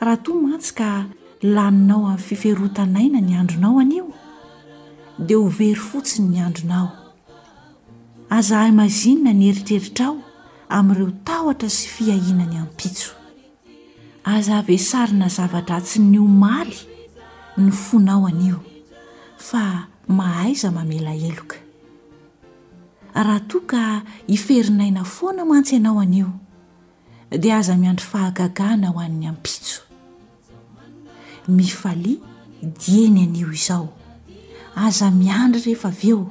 Raha toa mantsy ka laninao amin'ny fiferotan'aina ny andronao anio, dia ho very fotsiny ny andronao. Aza ahimazinina ny eritreritrao amin'ireo tahotra sy fiahiana ny ampitso. Aza avesarina zava-dratsin'ny omaly ny fonao anio, fa mahaiza mamela heloka. Raha toa ka hiferin'aina foana mantsy ianao anio, dia aza miandry fahagagana ho an'ny ampitso. Mifalia dieny anio izao, aza miandry rehefa avy eo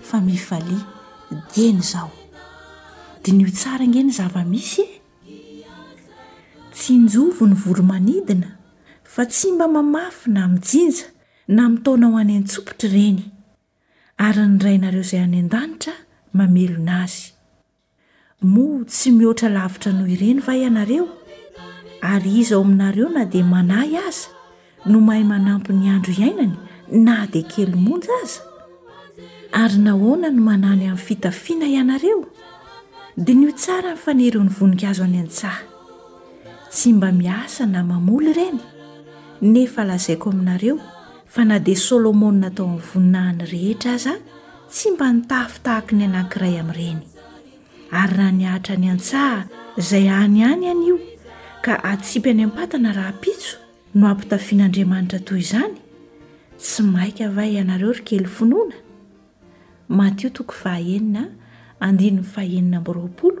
fa mifalia dieny izao. Diniho tsara ange ny zava-misy e! Tsinjovy ny voro-manidina fa tsy mba mamafy na mijinja na mitaona ho any an-tsopitra ireny, ary ny Rainareo izay any an-danitra mamelona azy. Moa tsy mihoatra lavitra noho ireny va ianareo? Ary iza ao aminareo na dia manahy aza no mahay manampy ny andro iainany na dia kely monja aza? Ary nahoana no manany amin'ny fitafiana ianareo? Diniho tsara ny faneron'ny voninkazo any an-tsaha. Tsy mba miasa na mamoly ireny, nefa lazaiko aminareo fa na dia Solomona tao amin'ny voninahiny rehetra aza Tsy mba nitafy tahaka ny anankiray amin'ireny. Ary raha nihatra ny an-tsaha izay any any anio ka atsipy any am-patana rahampitso no ampitafian'Andriamanitra toy izany, tsy maika va ianareo ry kely finoana? Matio toko faha enina andininy faha enina amby roapolo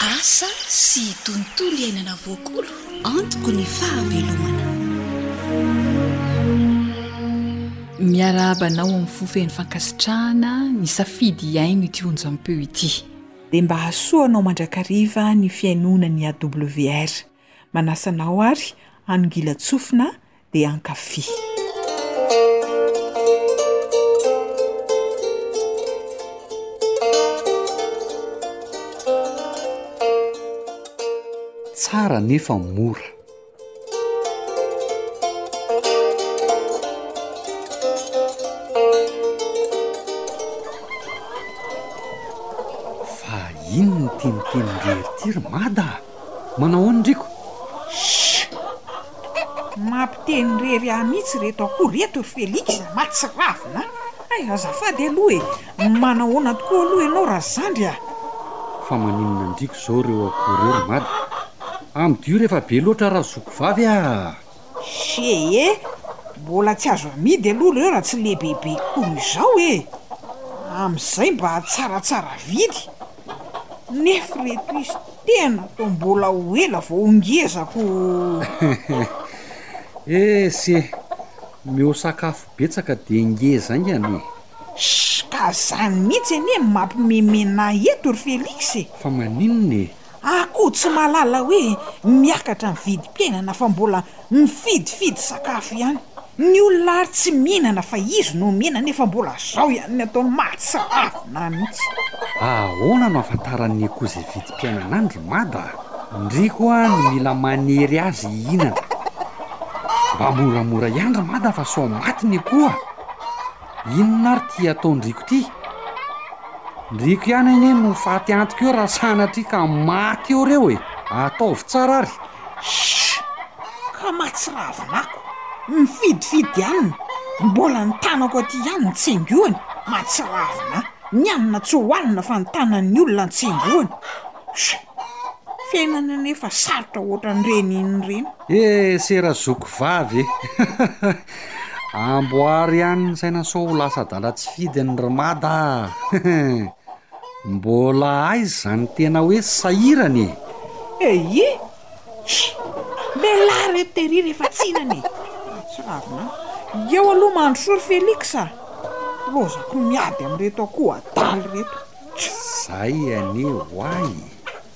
Asa sy tontolo iainana voakolo antoko ny fahavelomana. Miarahaba anao amin'ny fo feno fankasitrahana nisafidy hihaino ity onjampeo ity. Dia mba hahasoa anao mandrakariva ny fihainoana ny AWR. Manasa anao ary hanongilan-tsofina be ankafy. Tsara nefa mora. Fa inona ity miteny indrery ity ry mada a! Manao ahoana ry ko? Shhh! Mampiteny irery ahy mihitsy ireto akoho ireto ry Felix a! Mahatsiravina an! Hay azafady aloha e! Manao ahoana tokoa aloha ianao Razandry a! Fa maninona an-driako izao ireo akoho ireo ry mada? Amidio rehefa be loatra raha zoky vavy a! Shee! Mbola tsy azo amidy aloha ireo raha tsy lehibebe koa noho izao e! Amin'izay mba tsaratsara vidy! Nefa ireto izy tena toa mbola ho ela vao ho ngeza ko! Ess eh! Mihoa-sakafo betsaka dia ngeza aingana e! Ssss! Ka zany mihitsy anie no mampimemena ahy eto ry Felix e! Fa maninona e? Akoho tsy mahalala hoe miakatra ny vidim-piainana fa mbola mifidifidy sakafo ihany! Ny olona ary tsy mihinana fa izy no mihinana nefa mbola zao ihany ny ataony mahatsiravina mihitsy. Ahoana no afantaran'ny Ekoa zay vidim-piainana any ry Mada a! Ndry koa ny mila manery azy hihinana. Mba moramora ihany ry Mada fa sao maty ny Ekoa. Inona ary ty ataon-driko ty? Ndriko ihany anie no faty antiko eo raha sanatria ka maty eo reo e! Ataovy tsara ary. Shh! kama tsy ravinako, mifidifidy ihany ny mbola ny tanako aty ihany no tsengohany, mahatsiravina ahy, ny hanina tsy hohanina fa ny tanan'ny olona no tsengohany, shh! fiainana anefa sarotra ohatran'ireny inona ireny. Eh sera zoky vavy eh! amboary ihany ny saina sao ho lasa adala tsy fidiny ry mada ah! Mbola aiza zany tena hoe sahirana e! Ehi! Shh! Lehilahy reto tery rehefa tsinana e! Mahatsiravina an! Eo aloha mandrosoa ry Felix a! Lozako miady amin'ireto akoho adala ireto! Tjo! Zay anie ho'a e!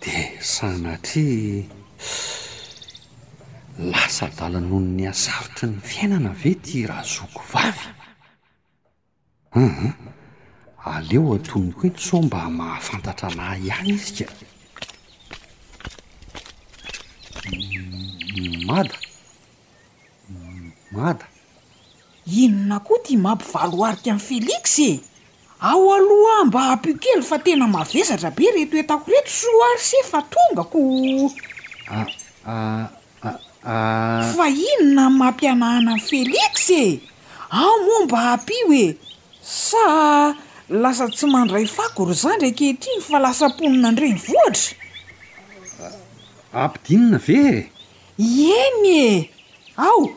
Dia sanatria lasa adala noho ny hasarotry ny fiainana ve ity razoko vavy? Hum-hum, aleo atonoko eto sao mba mahafantatra an'ahy ihany izy ka. Mada. Mada. Inona koa ty mampivaloharika an'i Felix e! Ao aloha aho mba ampio kely fa tena mavesatra be reto entako reto soa ary se fa tonga ko! Fa inona ny mampihanahana an'i Felix e! Aho moa mba ampio e! Sa lasa tsy mandray fako ry zandry ankehitriny fa lasa mponina an-drenivohitra? Ampidinina ve e! Ieny e! Ao!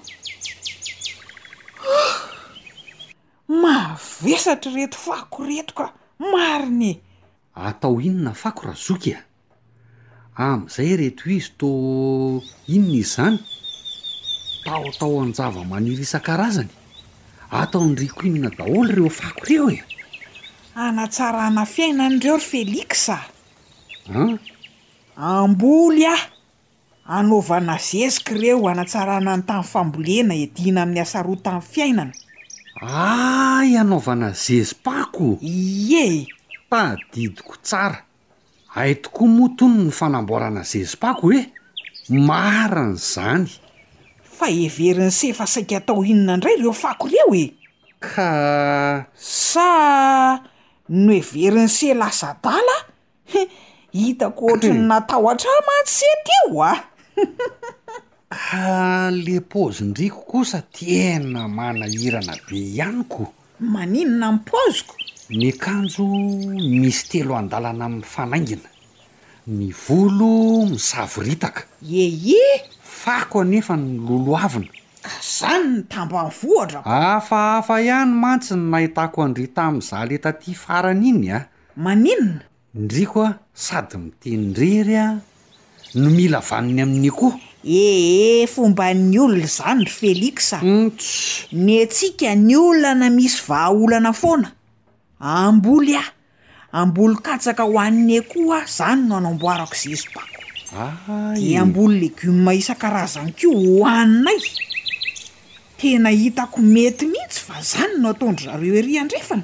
Mavesatra ireto fako ireto ka! Marina e! Atao inona fako razoky a! Amin'izay ireto izy toa inona izy izany? Tahotahoan-javamaniry isan-karazany! Ataon-driako inona daholo ireo fako ireo e! Hanatsarana fiainana ireo ry Felix a! An? Hamboly aho! Anaovana zezika ireo hanatsarana ny tany fambolena hiadiana amin'ny hasarotan'ny fiainana. Hay anaovana zezi-pako! Ie e! Tadidiko tsara. Hay tokoa moa tony ny fanamboarana zezi-pako e! Marina izany. Fa heverin'i se fa saika atao inona indray ireo fako ireo e? Ka. Sa noheverin'i se lasa adala He, hitako ohatry ny natahotra ahy mantsy izy teo a! Ka le paozin-driko kosa tena manahirana be ihany ko! Maninona ny paoziko? Ny kanjo misy telo andalana mifanaingina, ny volo misavoritaka. Ehe! Fako anefa ny lolohavina. Ka zany ny tambanivohitra! Hafahafa ihany mantsy ny nahitako an-dry Tamzale taty farany iny a! maninona? Ndry koa sady miteny irery a! no mila vaniny amin'io koa! Ee, fomban'ny olona izany ry Felix a! Nts. Ny antsika ny olana misy vahaolana foana, amboly a! amboly katsaka ho an'ny akoho a! izany no anamboarako zezibako! Dia amboly legioma isan-karazany koa hohaninay! Tena hitako mety mihitsy fa zany no ataondry zareo ery andrefana,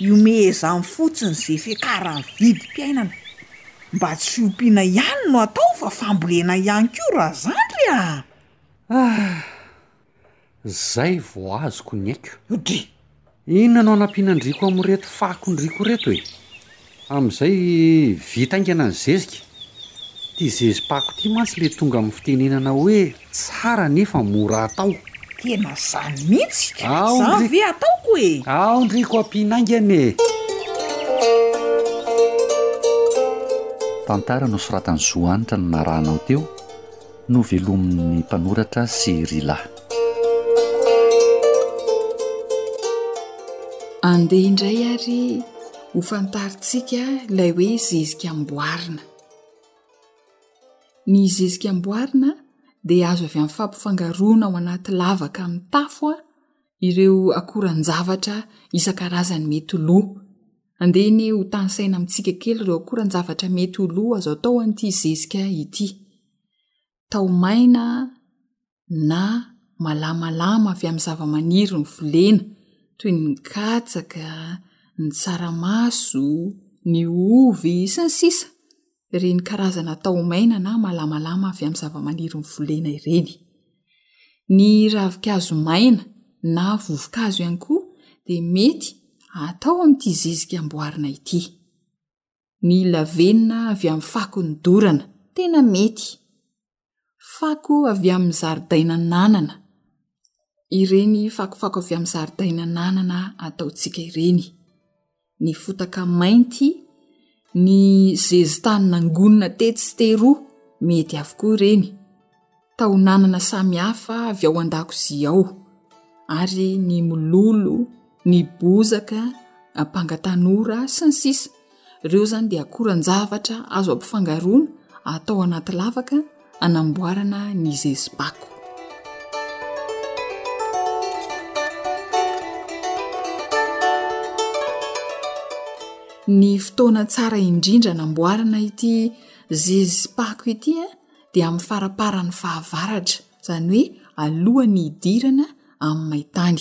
iomehezany fotsiny ze fiakaran'ny vidim-piainana, mba tsy fiompiana ihany no atao fa fambolena ihany koa raha zandry ah! Ah! Zay vao azoko ny aiko. Dry! Inona no hanampianandriko amin'ireto fakondriko ireto e? Amin'izay vita haingana ny zezika. Ity zezi-pako ity mantsy ilay tonga amin'ny fitenenana hoe tsara nefa mora atao. Tena izany mihitsy ka! Izany ve ataoko e! Aondriko ampiana haingana e! Tantara nosoratan'i Zo Hanitra no narahanao teo, Novelomin'ny mpanoratra sy ry lahy. Andeha indray ary ho fantarintsika ilay hoe zezika amboarina. Ny zezika amboarina dia azo avy amin'ny fampifangaroana ao anaty lavaka amin'ny tafo ireo akoran-javatra isan-karazany mety ho lo. Andeha anie ho tanisaina amintsika kely ireo akoran-javatra mety ho lo azo atao an'ity zezika ity. Tao maina na malamalama avy amin'ny zavamaniry ny volena, toy ny katsaka, ny tsaramaso, ny ovy, sy ny sisa ireny karazana taomaina na malamalama avy amin'ny zavamaniry mivolena ireny. Ny ravinkazo maina na vovonkazo ihany koa dia mety atao amin'ity zezika amboarina ity. Ny lavenona avy amin'ny fakon'ny dorana, tena mety. Fako avy amin'ny zaridainan'anana. Ireny fakofako avy amin'ny zaridainan'anana ataontsika ireny. Ny fotaka mainty, ny zezitany nangonina tetsy sy teroa, mety avokoa ireny. Taonanana samihafa avy ao an-dakozia ao ary ny mololo ny bozaka ampanga tanora sy ny sisa ireo zany dia akoran-javatra azo ampifangaroana atao anaty lavaka anamboarana ny zezibako ny fotoana tsara indrindra namboarana ity zezipako ity a eh, dia amin'ny faraparan'ny fahavaratra zany hoe alohan'ny hidirana amin'ny maitany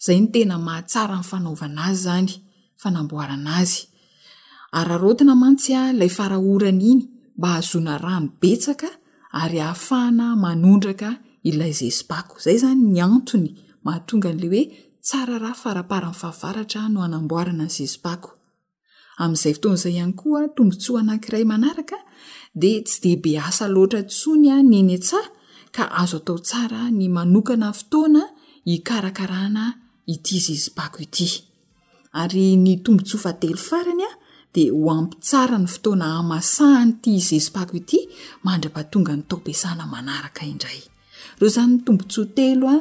Izay no tena mahatsara ny fanaovana azy izany, fanamboarana azy. Araraotina mantsy ilay fara-orana iny mba hahazoana rano betsaka ary hahafahana manondraka ilay zezi-pako. Izay izany ny antony mahatonga an'ilay hoe tsara raha faraparan'ny fahavaratra no hanamboarana ny zezi-pako. Amin'izay fotoana izay ihany koa, tombontsoa anankiray manaraka dia tsy dia be asa loatra intsony ny eny an-tsaha ka azo atao tsara ny manokana fotoana hikarakarana ity zezi-pako ity. Ary ny tombontsoa fahatelo farany dia ho hampitsara ny fotoana hamasahan'ity zezi-pako ity mandra-pahatonga ny taom-piasana manaraka indray. Ireo izany ny tombontsoa telo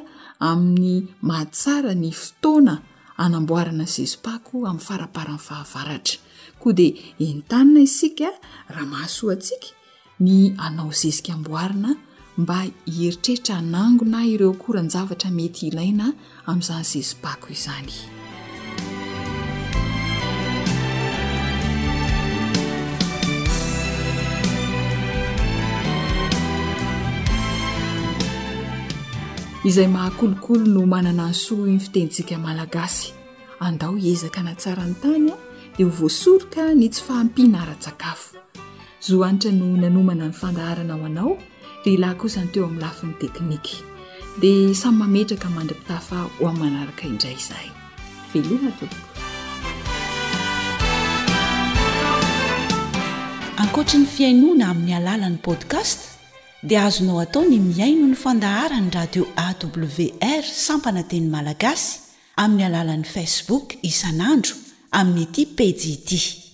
amin'ny mahatsara ny fotoana anamboarana ny zezipako amin'ny faraparan'ny fahavaratra. Koa dia entanina isika raha mahasoa antsika ny anao zezika amboarina mba hieritreritra hanangona ireo akoran-javatra mety hilaina amin'izany zezi-pako izany. izay mahakolokolo no manana ny soa ny fitentsika malagasy andao hiezaka na tsara ny tany dia ho voasoroka ny tsy fahampiana ara-tsakafo zohanitra no nanomana ny fandaharana ho anao Lehilahy kosa ny teo amin'ny lafiny teknika. Dia samy mametraka mandra-pitafa ho amin'ny manaraka indray izahay. Veloma tompoko! Ankoatry ny fihainoana amin'ny alalan'ny podcast dia azonao atao ny mihaino ny fandaharan'ny radio awr sampana teny malagasy amin'ny alalan'ny facebook isan'andro amin'ity pejy ity.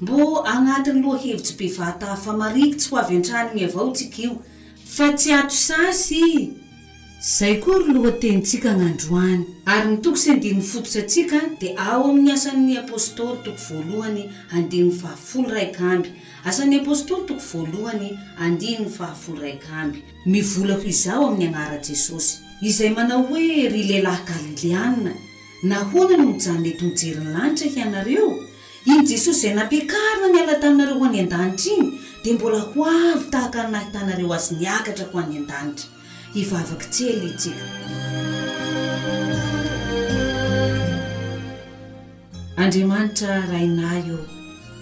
Mbo agnatin'ny lohahevitry bevata fa mariky tsy ho avy an-tranony avao tsika io fa tsy ato sasy i! Zay koa ry lohatenintsika gn'androany. Ary ny toko sy andininy fototra tsika dia ao amin'ny Asan'ny Apostoly toko voalohany andininy fahafolo raika amby, Asan'ny Apostoly toko voalohany andininy fahafolo raika amby. Mivola ho izaho amin'ny agnara Jesosy, izay manao hoe ry lehilahy Galileana, nahoana no mijanona eto mijery ny lanitra hianareo? Iny Jesosy izay nampiakarina niala taminareo ho any an-danitra iny dia mbola ho avy tahaka ny nahitanareo Azy niakatra ho any an-danitra. Hivavaka kely isika. Andriamanitra Rainay ô,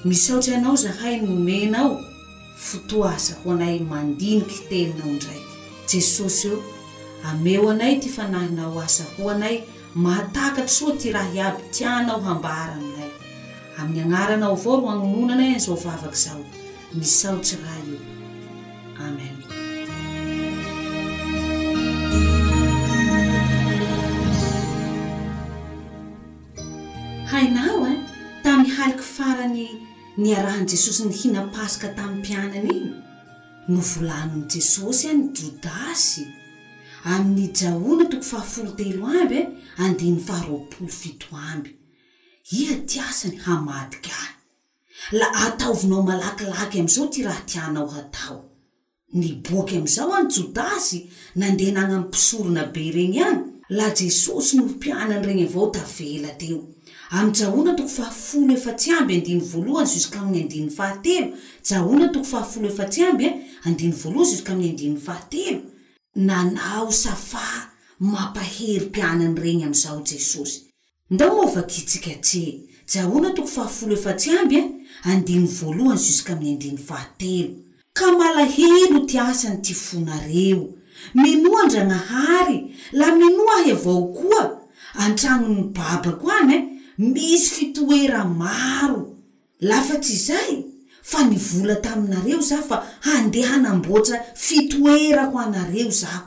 misaotra Anao izahay nomenao fotoa aza ho anay mandiniky Teninao indraiky. Jesosy ô, ameo anay ity Fanahinao aza ho anay Mahatakatr soa ty raha iaby tianao hambara aminay. Amin'ny agnaranao avao ro agnononanay an'izao vavaka izao. Misaotr Ray o. Amen. Hainao an, tamy hariky farany niarahan'i Jesosy nihina paska tamy mpianany iny, novolaniny Jesosy an i Jodasy, amin'ny Jahona toko fahafolo telo amby andininy faharoapolo fito amby Iha ty asany hamadika ahy la ataovinao malakilaky amizao ty raha tianao hatao Niboaky amizao any Jodasy nandeha nagnampisorona be regny any la Jesosy no mpianany regny avao tavela teo Amin'ny Jahona toko fahafolo efa tsy amby andiny voalohany jusk'amin'ny andininy fahatelo, Jahona toko fahafolo efa tsy amby andiny voalohany jusk'amin'ny andininy fahatelo, nanao safà mampahery mpianany regny amin'izao Jesosy. Ndao moa vakintsika tse, Jahona toko fahafolo efa tsy amby andiny voalohany jusk'amin'ny andininy fahatelo. Ka malahelo ity asany ity fonareo. Minoa Andranahary la minoa ahy avao koa antragnon'ny babako any misy fitoera maro la fa tsy zay fa nivola taminareo za fa handeha hanamboatra fitoera ho anareo zaho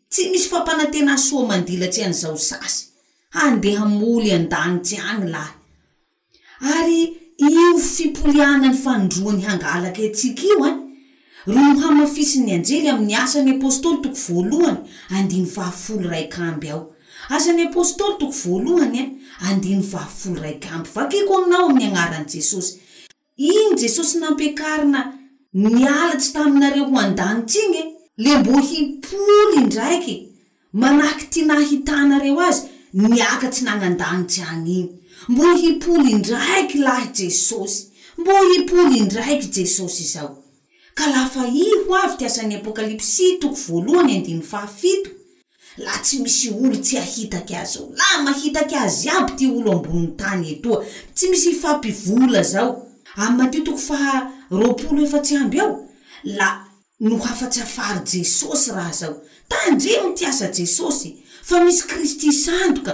Tsy misy fampanantenà soa mandilatsy an'izao sasy, handeha hamoly an-dagnitsy agny lahy. Ary io fipoliàna ny fanindroany hangalaka antsika io an, ro nohamafisin'ny anjely amin'ny Asan'ny Apôstôly toko voalohany andiny fahafolo raika amby ao. Asan'ny Apôstôly toko voalohany andiny fahafolo raika amby. Vakiko aminao amin'ny agnaran'i Jesosy. Iny Jesosy nampiakarina niala tsy taminareo ho andanitra iny e. Le mbo hipory indraiky manahaky ty nahitanareo azy niaka tsy nagnandanitra agny igny. Mbo hipory indraiky lahy Jesosy. Mbo hipory indraiky Jesosy zao. Ka lafa i ho avy ty asan'ny apokalypsy toko voalohany andininy faha fito, La tsy misy olo tsy ahitaky azy ao la mahitaky azy iaby ty olo ambony tany etoa tsy misy hifampivola zao amy matio toko faha roapolo efatsy amby ao la nohafatsy afary jesosy raha zao tandremo ty asa jesosy fa misy kristy sandoka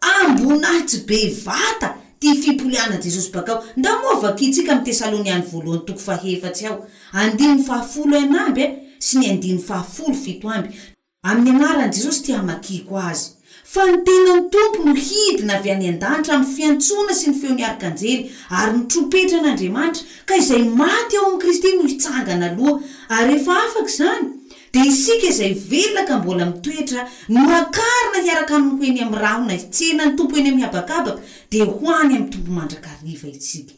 Amboninahitsy be vata ty fipoliahanan'i Jesosy bakao. Ndao moa vakintsika amin'ny Tesaloniany Voalohany toko fahefatsy ao, andininy fahafolo enina amby a sy ny andininy fahafolo fito amby. Amin'ny anaran'i Jesosy ty hamakiako azy. Fa ny tenan'ny Tompo no hidina avy any an-danitra amin'ny fiantsoana sy ny feon'ny arkanjely ary ny trompetran'Andriamanitra, ka izay maty ao amin'i Kristy no hitsangana aloha, ary rehefa afaka izany, Dia isika izay velona ka mbola mitoetra no hakarina hiaraka aminy ho eny amin'ny rahona itsenan'ny Tompo eny amin'ny habakabaka, dia ho any amin'ny Tompo mandrakariva isika.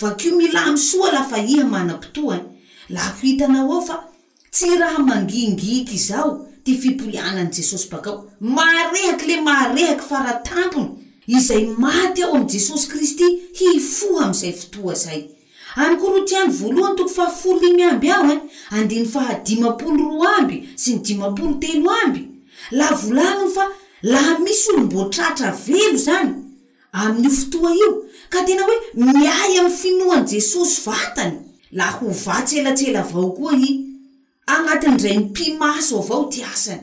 Vakio milamy soa lafahia manam-potoa eh! la ho hitanao ao fa tsy raha mangingiky izao ty fipolianan'i Jesosy bakao. Maharehaky le maharehaky fara tampony izay maty ao amin'i Jesosy Kristy hifoha amin'izay fotoa izay. Any Korotiany voalohany toko fahafolo limy amby aho eh, andininy faha dimampolo roa amby sy ny dimampolo telo amby, la volagniny fa laha misy olo mbô tratra velo zany amin'io fotoa io ka tena hoe miahy amy finoany Jesosy vatany la ho vatsy elatsela avao koa i agnatin'izay mpimaso avao ty asany.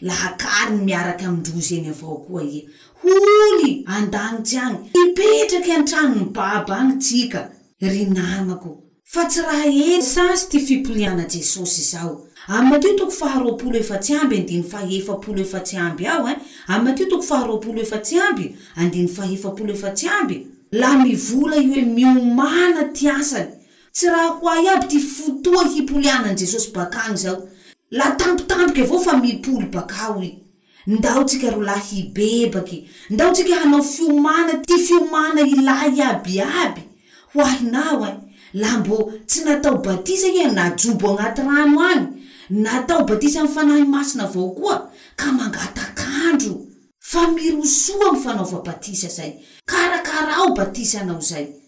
Lahakariny miaraka amin-drozy eny avao koa ia. Holy an-dagnitsy agny, hipetraky an-tragnon'i Baba agny tsika, ry namako. Fa tsy raha ela sasy ty fipoliana Jesosy izao. Am Matio toko faharoapolo efatsy amby andiny fahaefapolo efatsy amby ao eh, am Matio toko faharoapolo efatsy amby andiny fahefapolo efatsy amby, Laha mivola ioe miomana ty asany, Tsy raha ho ahy aby ty fotoa hipolianan Jesosy bakagny zao. La tampotampoky avao fa mipoly bakao i. Ndao tsika ro lahy hibebaky. Ndao tsika hanao fiomana ty fiomana ilahy iaby iaby. Ho ahy naho eh. La mbo tsy natao batisa iha na jobo agnaty rano agny. Natao batisa am Fanahy Masina avao koa ka mangatak'andro. Fa mirosoa am fanaova batisa zay. Karakarao batisa anao zay.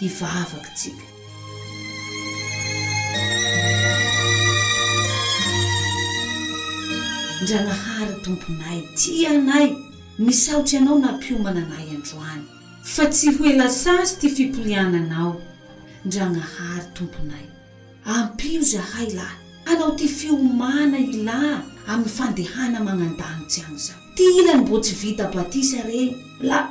hivavaka tsika Ndragnahary tomponay tia anay misaotry anao nampiomana anay androany fa tsy ho ela sasy ty fipoliananao Ndragnahary tomponay ampio zahay lahy hanao ty fiomana ilah aminy fandehana magnandagnitsy agny zao ty ilany mbo tsy vita batisa regny la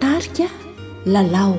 Tarika, Lalao.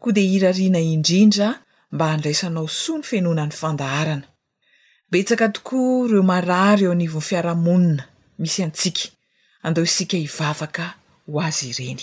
koa dia irariana indrindra mba handraisanao soa ny fenoana ny fandaharana. Betsaka tokoa ireo marary eo anivon'ny fiarahamonina misy antsika, andao isika hivavaka ho azy ireny.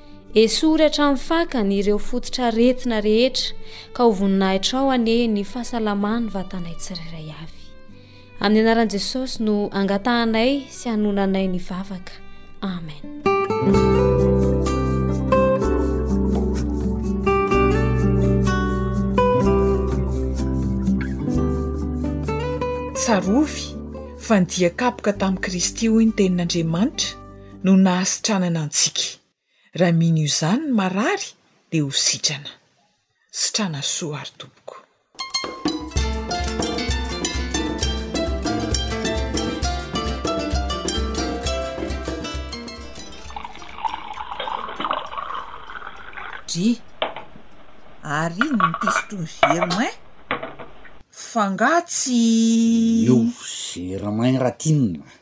Esory hatramin'ny fakany ireo fototr'aretina rehetra, ka ho voninahitrao anie ny fahasalaman'ny vatanay tsirairay avy. Amin'ny anaran'i Jesosy no angatahanay sy hanonanay ny vavaka. Amen. Tsarovy fa nidia-kapoka tamin'i Kristy hoy ny Tenin'Andriamanitra, no nahasitranana antsika. Raha mino izany ny marary dia ho sitrana. Sitrana soa ary tompoko. Dry, ary inona ity sotroin'i Germain? F'angaha tsy. Io Germain Ratinina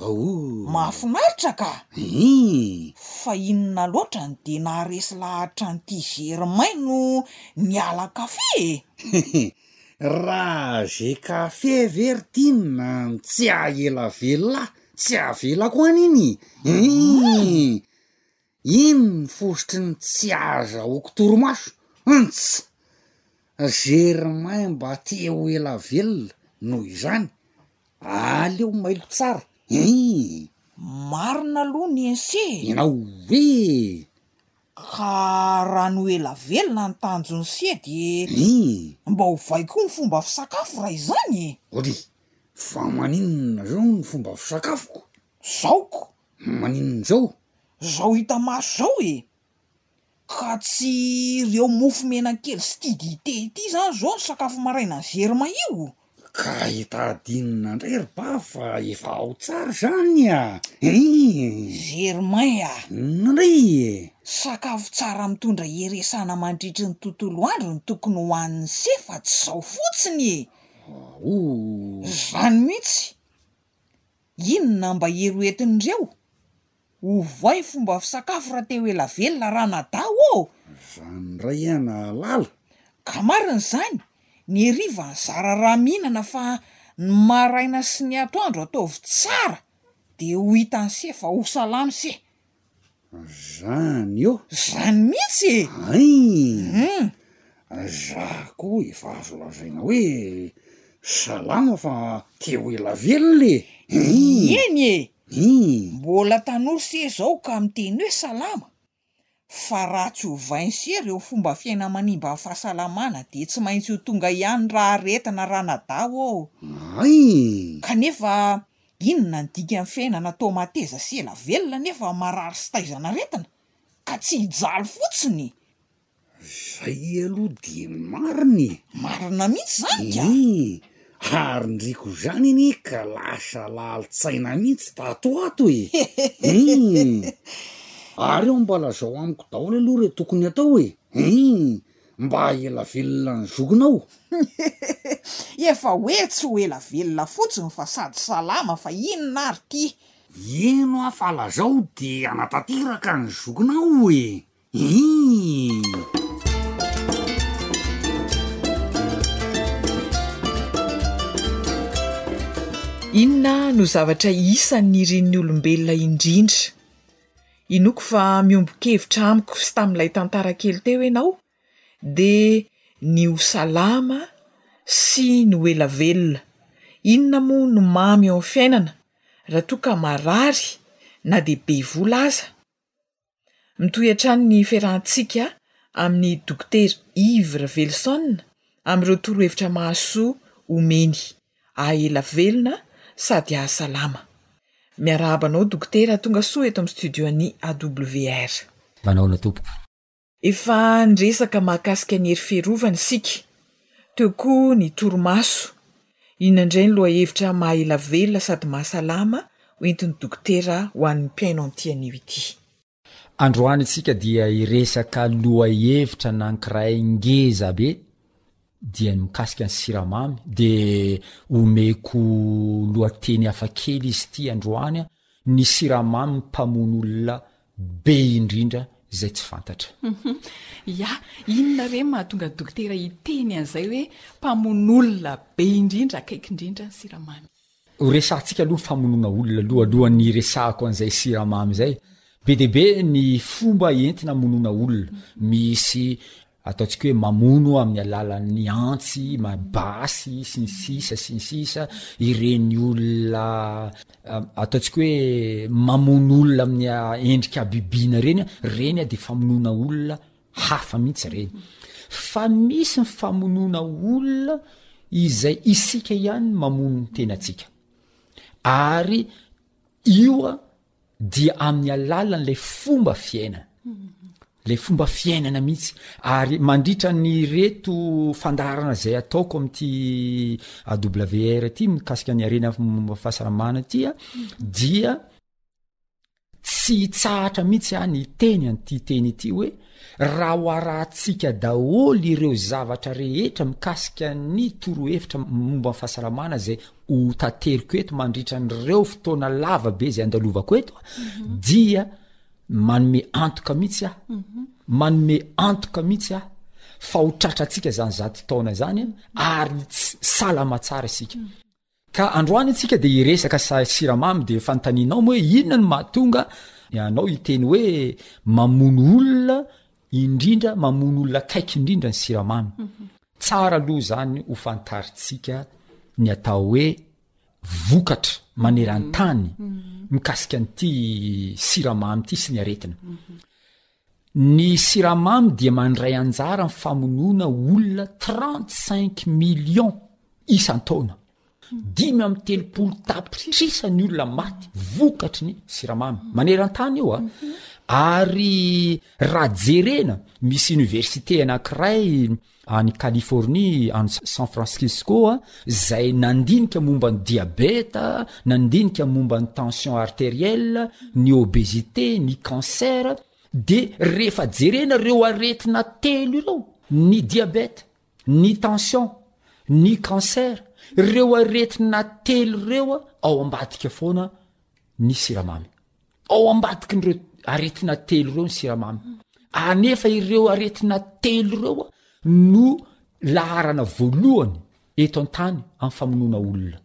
Aoh. Mahafinaritra ka! Hii. Fa inona loatra no dia naharesy lahatra an'ity Germain no niala kafe e? Raha ze kafe ve ry tim a, tsy aelavelona ah, tsy avelako an iny, hii. Inn ny fositry ny tsy ahazahoako torimaso? Ntss! Germain mba te ho ela velona, noho izany, aleo mailo tsara ein! Marina aloha ny esse e! Inona hoe? Ka raha ny ho ela velona ny tanjon'i se dia. Inn! Mba ovay koa ny fomba fisakafo raha izany e! Ody, fa maninona izao ny fomba fisakafoko? Zaoko? Maninona zao? Zao hita maso zao e! Ka tsy ireo mofo menakely sy ity dite ity zany zao ny sakafo marainan'i germain io? Ka hita adinona ndray ry ba fa efa ao tsara zany a! Hii! Germain a! Inona ndray e? Sakafo tsara mitondra heresana mandritry ny tontolo andro no tokony ho hanin'i se fa tsy zao fotsiny e! Ooh! Zany mihitsy! Inona mba hery hoentin'ireo? Ovay fomba fisakafo raha te ho ela velona ranadahy ô! Izany indray an Nahalala? Ka marina izany, ny heriva zara raha mihinana fa ny maraina sy ny atoandro ataovy tsara dia ho hitan'se fa ho salama se. Zany io. Zany mihitsy e! Hein! Za ko efa azo lazaina hoe salama fa te ho ela velona e! Hein! Eny e! Hein! Mbola tanora se zao ka miteny hoe salama? Fa raha tsy ovainy se reo fomba fiaina manimba ny fahasalamana de tsy maintsy ho tonga ihany r'aretina r'anadahy ô! Hein! Kanefa Inona ny dikan'ny fiainana toa mateza sy ela velona nefa marary sy taizan'aretina ka tsy hijaly fotsiny e! Zay aloha dia marina e! Marina mihitsy zany ka! Ee, ary ndriko zany anie ka lasa lalin-tsaina mihitsy tato ato e! Ee! Ary ao mba lazao amiko daholo aloha ireo tokony atao e! Ee! Mba ela velona ny zokinao. Hehehehe efa hoe tsy ho ela velona fotsiny fa sady salama fa inona ary ty. Heno aho fa lazao de hanatanteraka ny zokinao e! Hii. Inona no zavatra isan'ny irin'ny olombelona indrindra Inoako fa miombon-kevitra amiko sy tamin'ilay tantara kely teo ianao, dia ny ho salama sy ny ho ela velona. Inona moa no mamy eo amin'ny fiainana raha toa ka marary na dia be vola aza? Mitohy hatrany ny fiarahantsika amin'i Dokotera Yves Ravelison amin'ireo torohevitra mahasoa omeny. Aela velona sady ahasalama. Miarahaba anao Dokotera tonga soa eto amin'ny studio an'i AWR. Manahoana tompoko? Efa niresaka mahakasika ny hery fiarovana isika, teo koa ny torimaso. Inona indray ny lohahevitra maha-ela velona sady mahasalama ho entin'ny dokotera ho an'ny mpihaino an'ity anio ity? Androany isika dia hiresaka lohahevitra nankiray ngeza be dia ny mikasika ny siramamy dia omeko lohateny hafa kely izy ity androany a, ny siramamy mpamono olona be indrindra izay tsy fantatra. Ya, inona re mahatonga dokotera hiteny an'izay hoe mpamono olona be indrindra akaiky indrindra ny siramamy? Ho resahantsika aloha ny famonoana olona aloha alohan'ny hiresahako an'izay siramamy izay. Be dia be ny fomba entina hamonoana olona. Misy ataontsika hoe mamono amin'ny alalan'ny antsy, basy sy ny sisa sy ny sisa, ireny olona ataontsika hoe mamono olona amin'ny endrika habibiana ireny, ireny dia famonoana olona Hafa mihitsy ireny. Fa misy ny famonoana olona izay isika ihany mamono ny tenantsika. Ary io a dia amin'ny alalan'ilay fomba fiainana. Ilay fomba fiainana mihitsy. Ary mandritra ny reto fandaharana izay ataoko amin'ity AWR ity mikasika ny harena momba fahasalamana ity a dia Tsy hitsahatra mihitsy aho ny hiteny an'ity teny ity hoe, raha hoarahantsika daholo ireo zavatra rehetra mikasika ny torohevitra momba ny fahasalamana izay hotateriko eto mandritra an'ireo fotoana lava be izay andalovako eto, mhm. dia manome antoka mihitsy aho, mhm. manome antoka mihitsy aho fa ho tratrantsika izany zato taona izany, mhm. ary salama tsara isika. Ka androany tsika dia hiresaka sahy siramamy dia fanontanianao moa hoe inona no mahatonga anao hiteny hoe mamono olona indrindra mamono olona akaiky indrindra ny siramamy. Mhm. Tsara aloha zany ho fantaritsika ny atao hoe vokatra manerantany mhm. mikasika an'ity siramamy ity sy ny aretina. Mhm. Ny siramamy dia mandray anjara am famonoana olona trente cinq millions isan-taona. Dimy amby telopolo tapitrisa ny olona maty vokatry ny siramamy maneran-tany io a. Ary raha jerena misy oniversite anankiray any Californie, any San Francisco, izay nandinika momba ny diabeta, nandinika momba ny tension arterielle, ny obésité, ny cancer, dia rehefa jerena ireo aretina telo ireo, ny diabeta, ny tension, ny cancer, ireo aretina telo ireo ao ambadika foana ny siramamy. Ao ambadikin'ireo aretina telo ireo ny siramamy anefa ireo aretina telo ireo no laharana voalohany eto an-tany amin'ny famonoana olona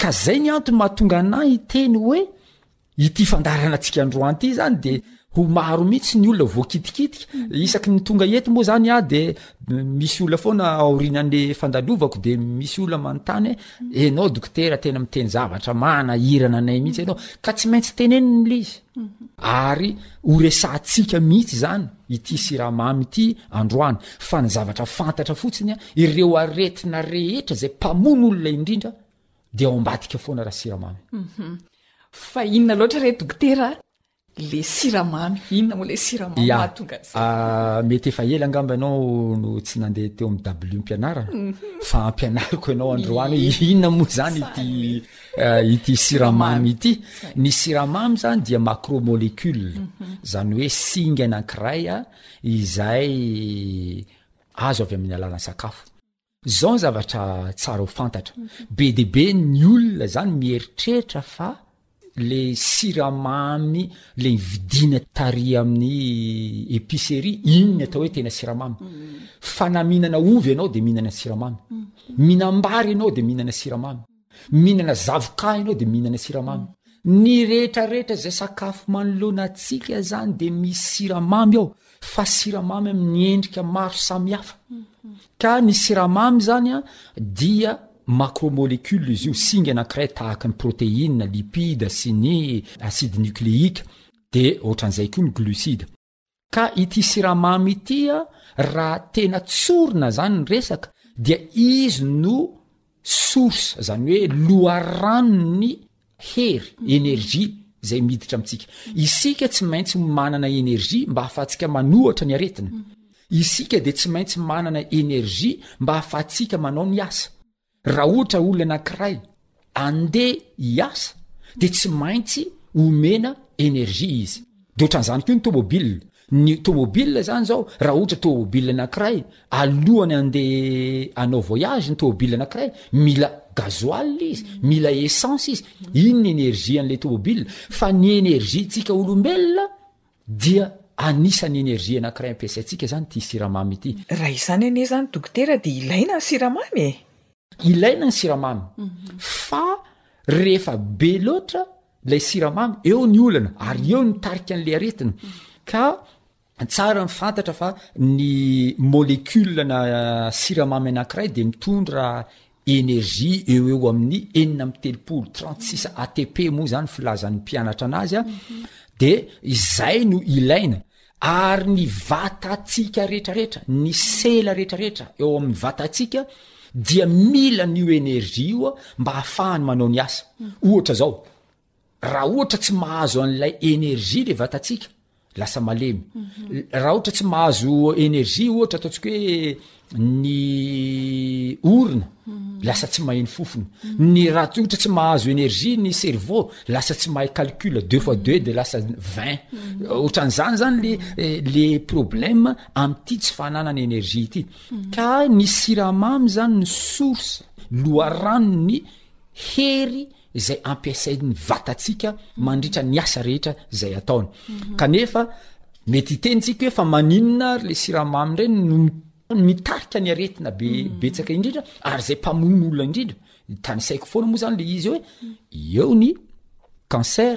ka zay ny antony mahatonga anay hiteny hoe ity fandarana antsika androany ity zany de ho maro mihitsy ny olona voakitikitika isaky ny tonga ety moa zany a de misy olona foana aorianan'le fandalovako de misy olona manontany hoe Enao dokotera tena miteny zavatra manahirana anay mihitsy ianao ka tsy maintsy teneniny mla izy mhm. ary ho resantsika mihitsy zany ity siramamy ity androany fa ny zavatra fantatra fotsiny a ireo aretina rehetra zay mpamono olona indrindra de ao ambadika foana raha siramamy mhm. fa inona loatra re dokotera Le siramamy, inona moa le siramamy yeah. mahatonga an'izay? Uh, mety efa ela angamba ianao no tsy nandeha teo amin'ny dablim-pianarana mm -hmm. fa ampianariko ianao androany hoe inona moa zany ity uh, ity siramamy ity. Ny siramamy zany dia macromolecule, mm -hmm. zany hoe singa anankiray izay azo avy amin'ny alalan'ny sakafo. Zao ny zavatra tsara ho fantatra, be dia be ny olona zany mieritreritra fa le siramamy le vidiana tary amin'ny epicerie iny ny atao hoe tena siramamy, fa na mihinana ovy ianao dia mihinana siramamy, mihinam-bary ianao dia mihinana siramamy. Mihinana zavoka ianao de mihinana siramamy. Ny rehetrarehetra izay sakafo manoloana antsika zany de misy siramamy ao fa siramamy amin'ny endrika maro samihafa. Mhm. Ka ny siramamy zany a dia macromolecule izy io, singa anankiray tahaka ny protéine, lipide sy ny acide nucléique de ohatran'izay koa ny glucide. Ka ity siramamy ity a raha tena tsorina zany ny resaka dia izy no source zany hoe loharanon'ny hery energie zay miditra amintsika isika tsy maintsy manana energie mba hahafahantsika manohatra ny aretina isika de tsy maintsy manana energie mba hahafahantsika manao ny asa Raha ohatra olona anankiray andeha hiasa dia tsy maintsy omena energie izy. Dia ohatran'izany koa ny tômôbila. Ny tômôbila izany izao, raha ohatra tômôbila anankiray, alohan'ny andeha hanao voyage ny tômôbila anankiray, mila gasoil izy, mila essence izy. Iny ny energie an'ilay tômôbila. Fa ny energie-ntsika olombelona, Dia anisan'ny energie anankiray ampiasaintsika izany ity siramamy ity. Raha izany anie izany dokotera dia ilaina ny siramamy e! Ilaina ny siramamy fa rehefa be loatra ilay siramamy eo ny olana ary eo ny tarika an'ilay aretina ka tsara ny fantatra fa ny molecule na siramamy anankiray dia mitondra énergie eo ho eo amin'ny enina amby telopolo, trente six ATP moa izany filazan'ny mpianatra anazy a, de izay no ilaina ary ny vatantsika rehetrarehetra, ny sela rehetrarehetra eo amin'ny vatantsika dia mila an'io énergie io mba hahafahany manao ny asa, ohatra zao. Raha ohatra tsy mahazo an'ilay energie le vatantsika, lasa malemy. Raha ohatra tsy mahazo energie ohatra ataontsika hoe ny orona, lasa tsy maheno fofona. Ny raha tsy ohatra tsy mahazo energie ny cerveau, lasa tsy mahay calcul, deux fois deux de lasa vingt. Ohatran'zany zany le le problème am'ty tsy fananana energie ity. Ka ny siramamy zany no source, loharanon'ny hery izay ampiasain'ny vatantsika mandritra ny asa rehetra izay ataony mhm. kanefa mety hiteny tsika hoe fa maninona ary le siramamy indray no mitarika ny aretina be mhm. betsaka indrindra ary izay mpamono olona indrindra tanisaiko foana moa zany le izy hoe mhm. eo ny cancer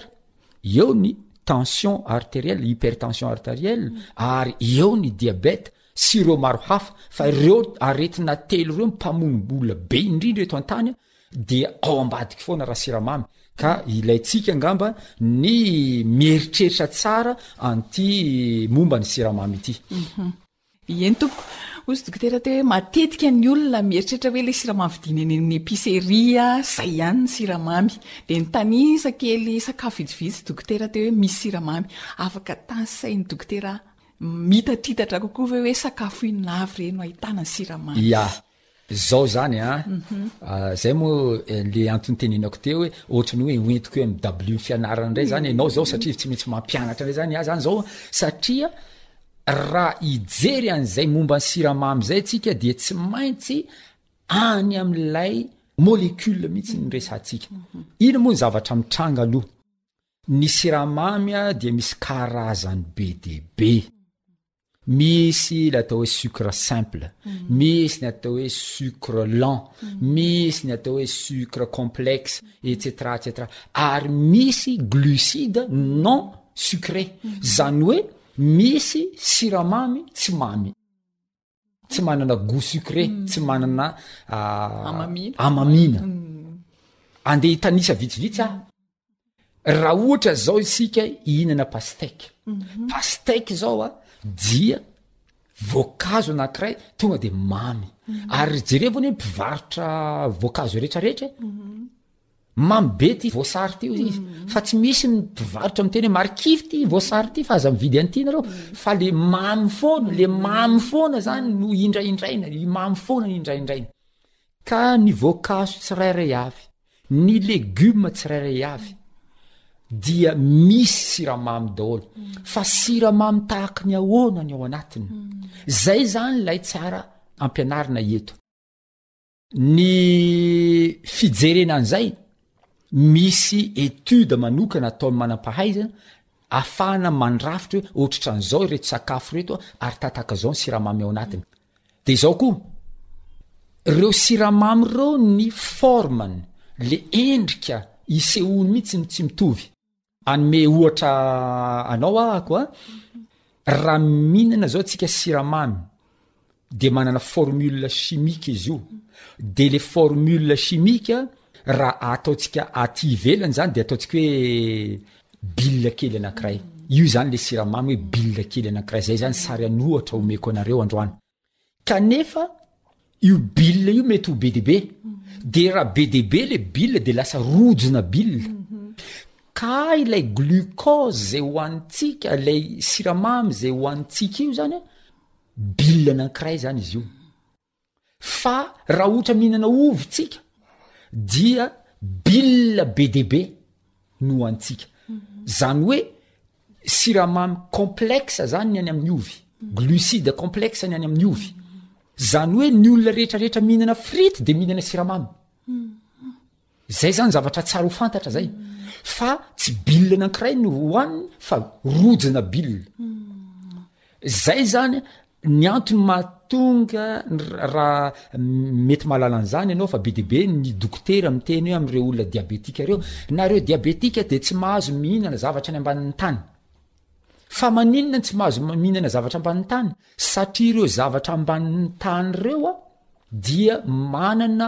eo ny tension arteriel hypertension arteriel ary eo ny diabeta sy ireo maro hafa fa ireo aretina telo ireo mpamono olona be indrindra eto an-tany a dia ao ambadika foana raha siramamy ka ilaintsika angamba ny mieritreritra tsara an'ity momba ny siramamy ity mhm. eny tompoko hoy sy dokotera te hoe matetika ny olona mieritreritra hoe le siramamy vidina eny ny epiceria zay ihany ny siramamy de ny tanisa kely sakafo vitsivitsy dokotera te hoe misy siramamy afaka tansain'ny dokotera mitatitatra kokoa ve hoe sakafo inona avy reny no ahitana ny siramamy ya Zao zany a, zay mo le antony tenenako teo hoe ohatry ny hoe hoentiko eo amin'ny dabilion'ny fianarana indray zany ianao zao satria tsy maintsy mampianatra indray zany ahy zany zao satria raha hijery an'izay momba ny siramamy zay tsika dia tsy maintsy any amin'ilay molecule mihitsy ny resantsika ino moa ny zavatra mitranga aloha ny siramamy a dia misy karazany be dia be Misy ilay atao hoe sucre simple, misy ny atao hoe sucre lent, misy ny atao hoe sucre complexe, etc etc. Ary misy glucides non sucrés, izany hoe misy siramamy tsy mamy, tsy manana goût sucré, mm. tsy manana ah, amamiana. Andeha hitanisa vitsivitsy aho. raha ohatra zao isika ihinana pasteke mhm. pasteke zao a dia voankazo anakiray tonga de mamy mhm. ary jerevony hoe mpivarotra voankazo rehetrarehetra mhm. mamy be ty voasary ty ozy izy fa tsy misy ny mpivarotra miteny hoe marikivy ty voasary ty fa aza mividy an'ity nareo fa le mamy foana le mamy foana zany no indraindraina i mamy foana ny indraindraina Ka ny voankazo tsirairay avy, ny legioma tsirairay avy dia misy siramamy daholo. Fa siramamy tahaka ny ahoana ny ao anatiny? Zay zany ilay tsara ampianarina eto. Ny fijerena an'izay, misy étude manokana ataon'ny manam-pahaizana Afahana mandrafitra hoe otrtran'izao ireto sakafo ireto ary tatak'izao ny siramamy ao anatiny. Dia izao koa, ireo siramamy ireo ny forme-ny, le endrika isehoany mihitsy no tsy mitovy. Hanome ohatra anao aho ko a, raha mihinana izao antsika siramamy, dia manana formule chimique izy io de le formule chimique raha ataontsika aty ivelany zany de ataontsika hoe bile kely anakiray io zany le siramamy hoe bile kely anakiray zay zany sary anohatra omeko anareo androany kanefa io bile io mety ho be de be de raha be de be le bile de lasa rojona bile ka ilay glucose zay hoantsika lay siramamy zay hoantsika io zany Bill anankiray zany izy io. Fa raha ohatra mihinana ovy isika dia bill be dia be no hohanintsika. Zany hoe siramamy complexe zany ny any amin'ny ovy, glucide complexe ny any amin'ny ovy. Zany hoe ny olona rehetrarehetra mihinana frity dia mihinana siramamy. Zay zany zavatra tsara ho fantatra zay fa tsy bill anankiray no hohaniny fa rojona bill zay zany ny antony mahatonga raha mety mahalala an'izany ianao fa be de be ny dokotera miteny hoe am'ireo olona diabetika ireo nareo diabetika de tsy mahazo mihinana zavatra ny ambanin'ny tany fa maninona tsy mahazo mihinana zavatra ambanin'ny tany satria ireo zavatra ambanin'ny tany ireo a dia manana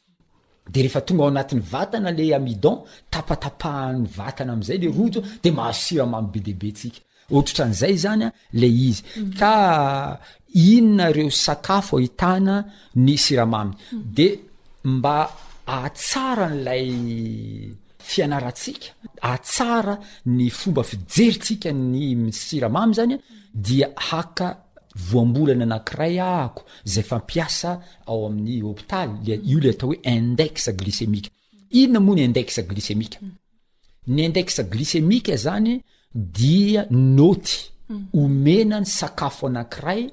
de refa tonga ao anatiny vatana le amidon tapatapahany vatana amizay le rojo de mahazo siramamy be de be tsika otrtranzay zany a le izy mhm. ka inona reo sakafo ahitana ny siramamy mhm. de mba ahatsara n'lay fianaratsika ahatsara ny fomba fijeritsika ny siramamy zany dia haka voambolana anankiray ahako zay fampiasa ao amin'ny hopitaly le io le atao hoe index glycemique inona moa ny index glycemique ny index glycemique zany dia noty mm. omena ny sakafo anankiray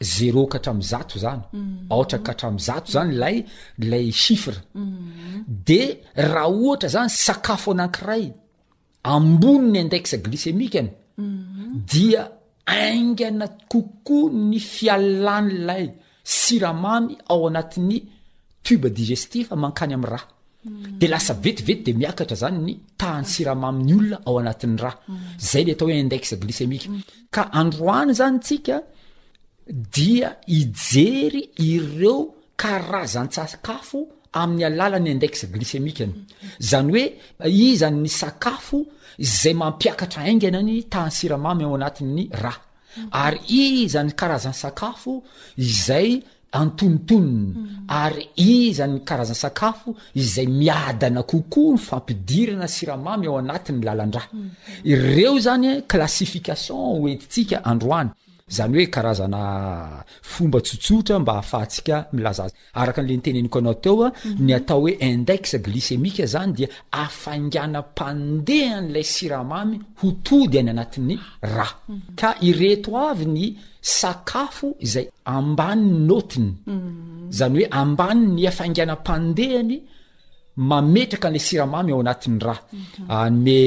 zero ka hatramy zato zany mm. aotra ka hatramy zato zany lay lay chiffre mm. de raha ohatra zany sakafo anankiray ambony ny index glycémique-ny dia aingana kokoa ny fialan'ilay siramamy ao anatin'ny tube digestif mankany amin'ny ra de lasa vetivety de miakatra zany ny tahan'ny siramaminy olona ao anatin'ny ra zay le atao hoe index glycémique ka androany zany tsika dia ijery ireo karazan-tsakafo amin'ny alalan'ny index glycémique-ny, izany hoe iza ny sakafo izay mampiakatra haingana ny tahan'ny siramamy ao anatin'ny ra, ary iza ny karazan-sakafo izay antonontonony, ary iza ny karazan-sakafo izay miadana kokoa ny fampidirana siramamy ao anatin'ny lalan-dra. Ireo izany classification hoentintsika androany. Izany hoe karazana fomba tsotsotra mba ahafahantsika milaza azy. Araka an'ilay niteneniko anao teo, ny atao hoe index glycémique izany dia hafainganam-pandehan'ilay siramamy ho tody any anatin'ny ra. Ka ireto avy ny sakafo izay ambany notiny, izany hoe ambany ny hafainganam-pandehany mametraka le siramamy ao anatin'ny ra anome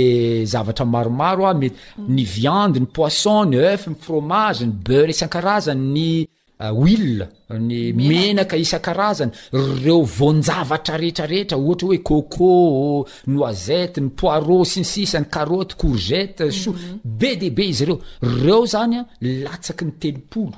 ah, zavatra maromaro a ah, mety ny viande ny poisson ny œuf ny fromage ny beurre isan-karazany ny ah, huile ny menaka isan-karazany reo voan-javatra rehetrarehetra ohatra hoe coco noisette ny poireau sy ny sisa ny carotte courgette so mhm. be de be izy ireo reo zany a latsaky ny telopolo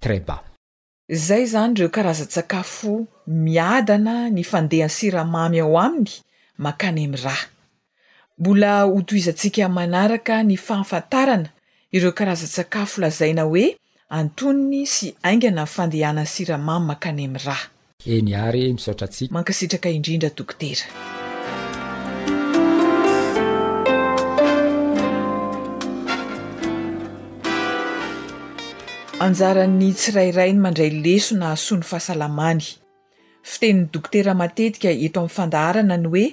très bas. Zay zany reo karazan-tsakafo miadana ny fandehan'ny siramamy ao aminy makany am ra. Mbola ho tohizantsika am manaraka ny fahafantarana ireo karazan-tsakafo lazaina hoe antonony sy aingana am fandehanan'ny siramamy makany am ra. Eny ary e, misaotra antsika. Mankasitraka indrindra Dokotera. Anjaran'ny tsirairay ny mandray lesona hahasoa ny fahasalamany. Fitenin'ny dokotera matetika eto amin'ny fandaharana ny hoe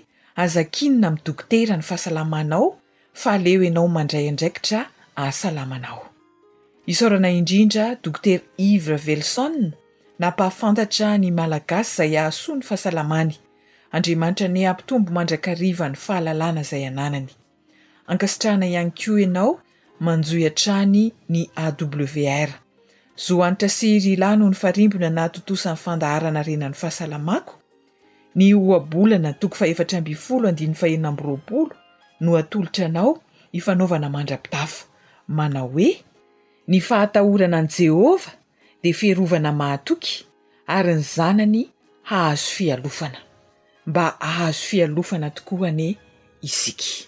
aza kinina amin'ny dokotera ny fahasalamanao fa aleo ianao mandray andraikitra ahasalamanao. Isaorana indrindra Dokotera Yves Ravelison nampahafantatra ny Malagasy izay hahasoa ny fahasalamany. Andriamanitra anie hampitombo mandrakariva ny fahalalana izay ananany. Ankasitrahana ihany koa ianao manjohy hatrany ny AWR. Zo Hanitra sy Ry Lahy no nifarimbona nahatontosa ny fandaharanarena ny fahasalamako, Ny ohabolana toko fahefatra ambin'ny folo andininy fahenina amby roapolo no atolotra anao hifanaovana mandra-pitafo, manao hoe, Ny fahatahorana an'i Jehovah dia fiarovana mahatoky, ary ny zanany hahazo fialofana. Mba hahazo fialofana tokoa anie isika!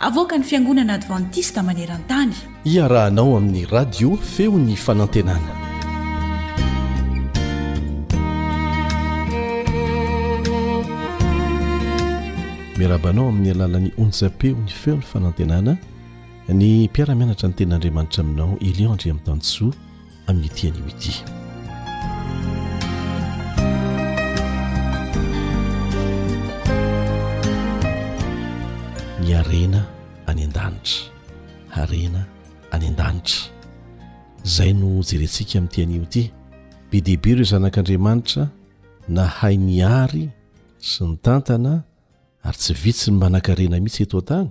Avoakan'ny Fiangonana Advantista maneran-tany. Iarahanao amin'ny Radio Feon'ny Fanantenana. Miarahaba anao amin'ny alalan'ny onjam-peo ny Feon'ny Fanantenana ny mpiara-mianatra ny tenin'Andriamanitra aminao Elion Andriamitansoa amin'ity anio ity. Ny harena any an-danitra, harena any an-danitra. Izay no jerentsika amin'ity anio ity. Be dia be ireo zanak'Andriamanitra nahay nihary sy nitantana ary tsy vitsy ny manan-karena mihitsy eto an-tany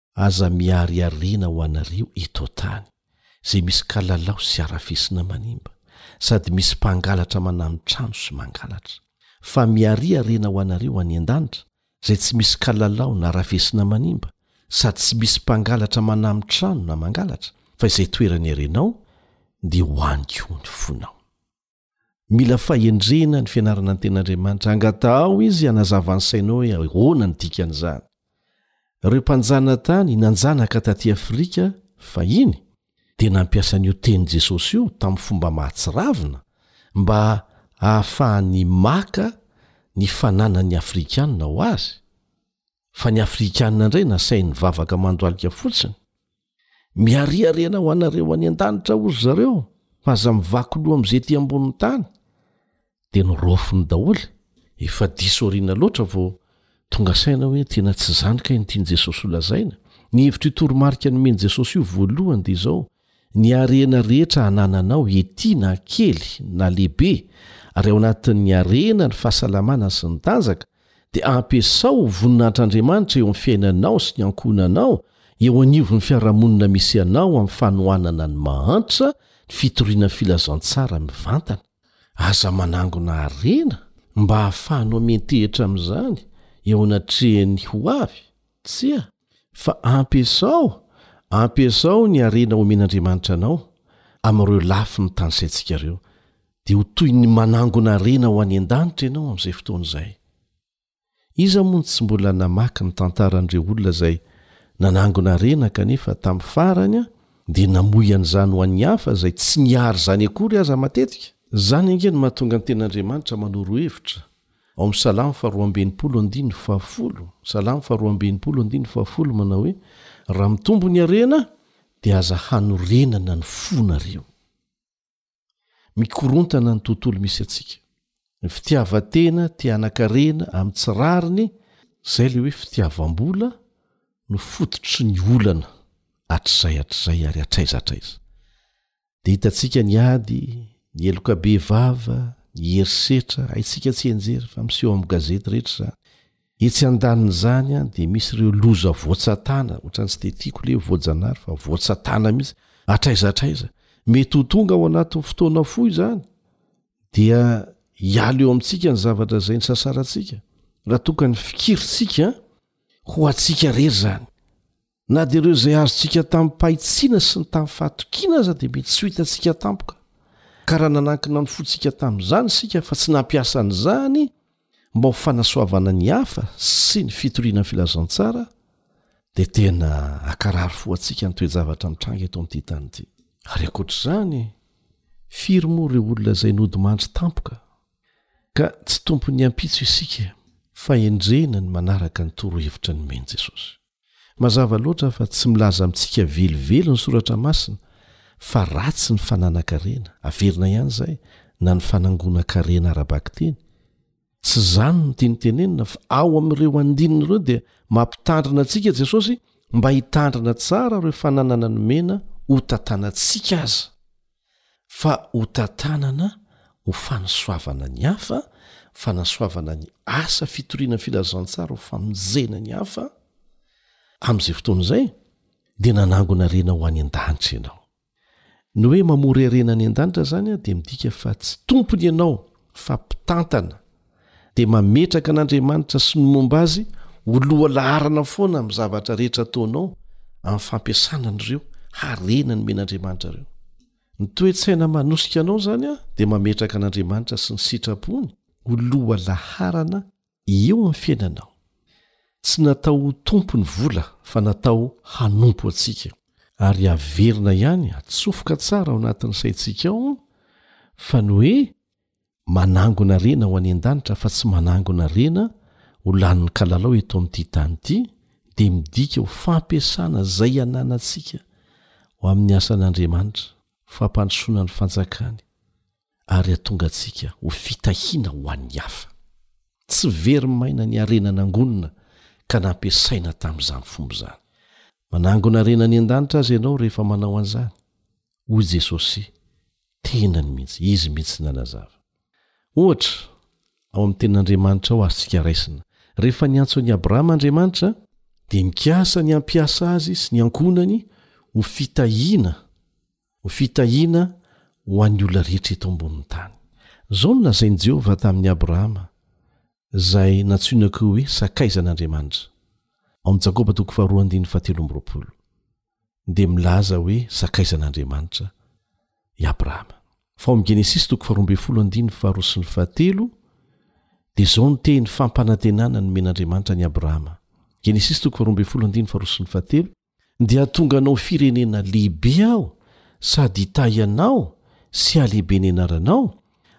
Aza miariariana ho anareo eto an-tany, izay misy kalalao sy harafesina manimba, sady misy mpangalatra manano trano sy mangalatra. Fa miariariana ho anareo any an-danitra, izay tsy misy kalalao na harafesina manimba, sady tsy misy mpangalatra manano trano na mangalatra, fa izay toerana iarenao, dia ho any koa ny fonao. Mila fahendrena ny fianarana ny Tenin'Andriamanitra. Angataho Izy hanazava ny sainao hoe ahoana ny dikan'izany. Ireo mpanjanatany nanjanaka tatỳ Afrika fahiny dia nampiasa an'io tenin'i Jesosy io tamin'ny fomba mahatsiravina mba hahafahany maka ny fananan'ny Afrikanina ho azy. Fa ny Afrikanina indray nasainy nivavaka mandohalika fotsiny. miariariana ho anareo any an-danitra ozy zareo fa aza mivakoloha amin'izay ti ambonin'ny tany dia ny rofony daholo efa disorina loatra vao tonga saina hoe tena tsy zany ka intiany jesosy holazaina ny hevitr' io toromarika nomeny jesosy io voalohany dia izao ny arena rehetra hanananao etiana kely na lehibe ary ao anatin'ny arena ny fahasalamana sy ny tanjaka dia ampiasao ho voninahitr'Andriamanitra eo amin'ny fiainanao sy ny ankohonanao, eo anivon'ny fiarahamonina misy anao amin'ny fanohanana ny mahantra, ny fitoriana ny filazantsara mivantana. Aza manangona harena mba hahafahanao miantehitra amin'izany eo anatrehan'ny ho avy, tsia, fa ampiasao, ampiasao ny harena omen'Andriamanitra anao amin'ireo lafiny tanisaintsika ireo, dia ho toy ny manangona harena ho any an-danitra ianao amin'izay fotoana izay. Iza moa no tsy mbola namaky ny tantaran'ireo olona izay nanangona harena kanefa tamin'ny farany dia namoy an'izany ho an'ny hafa izay tsy niary izany akory aza matetika? Izany ange no mahatonga ny Tenin'Andriamanitra manoro hevitra, ao amin'ny Salamo faharoa amby enimpolo andininy fahafolo, Salamo faharoa amby enimpolo andininy fahafolo, manao hoe, Raha mitombo ny harena, dia aza hanorenana ny fonareo. Mikorontana ny tontolo misy antsika. Ny fitiavan-tena, te hanan-karena amin'ny tsy rariny, izay ilay hoe fitiavam-bola no fototry ny olana hatrizay hatrizay ary hatraiza hatraiza. Dia hitantsika ny ady, ny heloka bevava, ny herisetra, haintsika tsianjery fa miseho amin'ny gazety rehetra izany. Etsy andanin'izany an dia misy ireo loza voatsatana, otrany tsy dia tiako le voajanahary fa voatsatana mihitsy, hatraiza hatraiza, mety ho tonga ao anatin'ny fotoana fohy izany dia hiala eo amintsika ny zavatra izay nisasarantsika raha toa ka ny fikirintsika ho antsika irery izany Na dia ireo izay azontsika tamim-pahitsina sy ny tamin'ny fahatokiana aza dia mety tsy ho hitantsika tampoka, ka raha nanankina ny fontsika tamin'izany isika fa tsy nampiasa an'izany mba ho fanasoavana ny hafa sy ny fitoriana ny filazantsara, dia tena hakarary fo antsika ny toe-javatra mitranga eto amin'ity tany ity. Ary ankoatra izany, firy moa ireo olona izay nodimandry tampoka, ka tsy tompon'ny ampitso isika, fa enjehina ny manaraka ny torohevitra nomen'i Jesosy. Mazava loatra fa tsy milaza amintsika velively ny Soratra Masina fa ratsy ny fananan-karena, averina ihany izay, na ny fanangonan-karena ara-bakiteny. Tsy izany no tiany tenenina fa ao amin'ireo andininy ireo dia mampitandrina antsika Jesosy mba hitandrina tsara ireo fananana nomena hotantanantsika aza. fa ho tantanana ho fanosoavana ny hafa, fanasoavana ny asa fitoriana ny filazantsara ho famonjena ny hafa, amin'izay fotoana izay dia nanangona harena ho any an-danitra ianao. Ny hoe mamory harena any an-danitra izany dia midika fa tsy tompony ianao fa mpitantana dia mametraka an'Andriamanitra sy ny momba azy ho lohalaharana foana amin'ny zavatra rehetra ataonao amin'ny fampiasana an'ireo harena nomen'Andriamanitra ireo. Ny toe-tsaina manosika anao izany dia mametraka an'Andriamanitra sy ny sitrapony ho lohalaharana eo amin'ny fiainanao. Tsy natao ho tompo ny vola fa natao hanompo antsika ary averina ihany atsofoka tsara ao anatin'ny saintsika ao fa ny hoe manangona rena ho any an-danitra fa tsy manangona rena ho lanin'ny kalalao eto amin'ity tany ity dia midika ho fampiasana izay ananantsika ho amin'ny asan'Andriamanitra, fampandrosoana ny fanjakany ary hatonga antsika ho fitahiana ho an'ny hafa. Tsy very maina ny harena nangonina ka nampiasaina tamin'izany fomba izany. Manangona rena any an-danitra aza ianao rehefa manao an'izany. hoy Jesosy, tenany mihitsy, Izy mihitsy nanazava. Ohatra, ao amin'ny Tenin'Andriamanitra ao azontsika raisina, rehefa niantso an'i Abrahama Andriamanitra, dia nikasa ny hampiasa azy sy ny ankohonany ho fitahiana, ho fitahiana ho an'ny olona rehetra eto ambonin'ny tany. Izao no lazain'i Jehovah tamin'i Abrahama, izay nantsoina koa hoe sakaizan'Andriamanitra, ao amin'ny Jakoba toko faharoa andininy fahatelo amby roapolo, dia milaza hoe sakaizan'Andriamanitra i Abrahama. Fa ao amin'ny Genesisy toko faharoa ambin'ny folo andininy faharoa sy ny fahatelo dia izao ny tehiny fampanantenana nomen'Andriamanitra an'i Abrahama. Genesisy toko faharoa ambin'ny folo andininy faharoa sy ny fahatelo dia hatonga anao firenena lehibe aho sady hitahy anao sy halehibe ny anaranao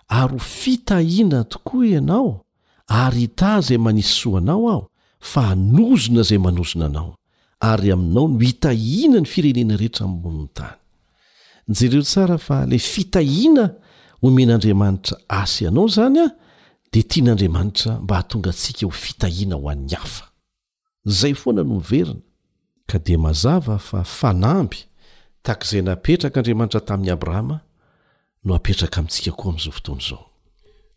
ary ho fitahiana tokoa ianao ary hitaha izay manisy soa anao aho, fa hanozona izay manozona anao, ary aminao no hitahiana ny firenena rehetra ambonin'ny tany. Jereo tsara fa ilay fitahiana omen'Andriamanitra asy anao izany dia tian'Andriamanitra mba hahatonga antsika ho fitahiana ho an'ny hafa. Izay foana no miverina. Ka dia mazava fa fanamby tahaka izay napetrak'Andriamanitra tamin'i Abrahama no hapetraka amintsika koa amin'izao fotoana izao.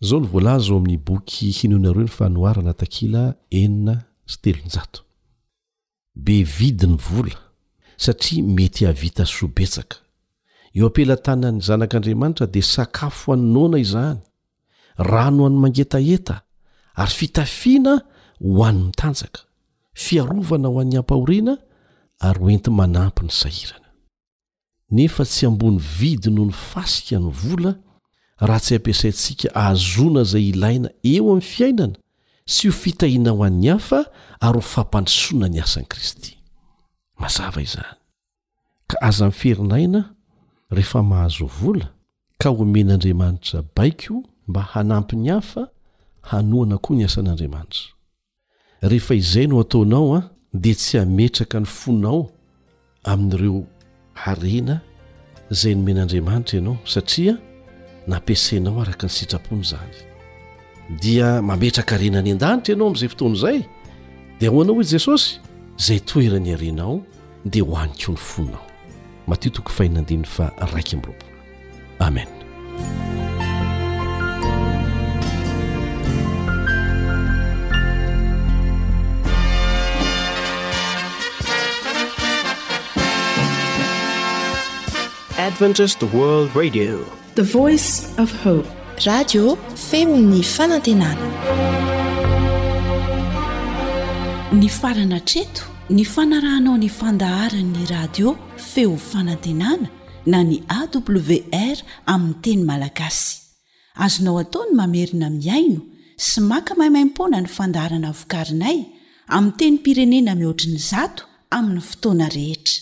Izao no voalaza ao amin'ny boky Henoinareo ny Fanoharana takila enina sy telonjato, Be vidi ny vola, satria mety hahavita soa betsaka. Eo am-pelatanan'ny Zanak'Andriamanitra dia sakafo an'ny noana izany. rano ho an'ny mangetaheta, ary fitafiana ho an'ny mitanjaka, fiarovana ho an'ny ampahoriana, ary ho enti-manampy ny sahirana. Nefa tsy ambony vidy noho ny fasika ny vola raha tsy ampiasaintsika ahazoana izay ilaina eo amin'ny fiainana sy ho fitahiana ho an'ny hafa ary ho fampandrosoana ny asan'i Kristy. Mazava izany. ka aza miferin'aina rehefa mahazo vola ka omen'Andriamanitra baiko mba hanampy ny hafa hanohana koa ny asan'Andriamanitra. Rehefa izay no ataonao an dia tsy hametraka ny fonao amin'ireo harena izay nomen'Andriamanitra ianao satria nampiasainao araka ny sitrapony izany. Dia mametraka harena any an-danitra ianao amin'izay fotoana izay dia ahoana hoy Jesosy? Izay toeran'ny harenao dia ho any koa ny fonao matio toko fahina andininy fa raika ambyroapolo amen adventist world radio The voice of hope. Radio feon'ny fanantenana. Nifarana hatreto ny fanarahanao ny fandaharan'ny radio feo fanantenana na ny AWR amin'ny teny malagasy. Azonao atao ny mamerina mihaino sy maka maimaimpoana ny fandaharana vokarinay amin'ny tenim-pirenena mihoatry ny zato amin'ny fotoana rehetra.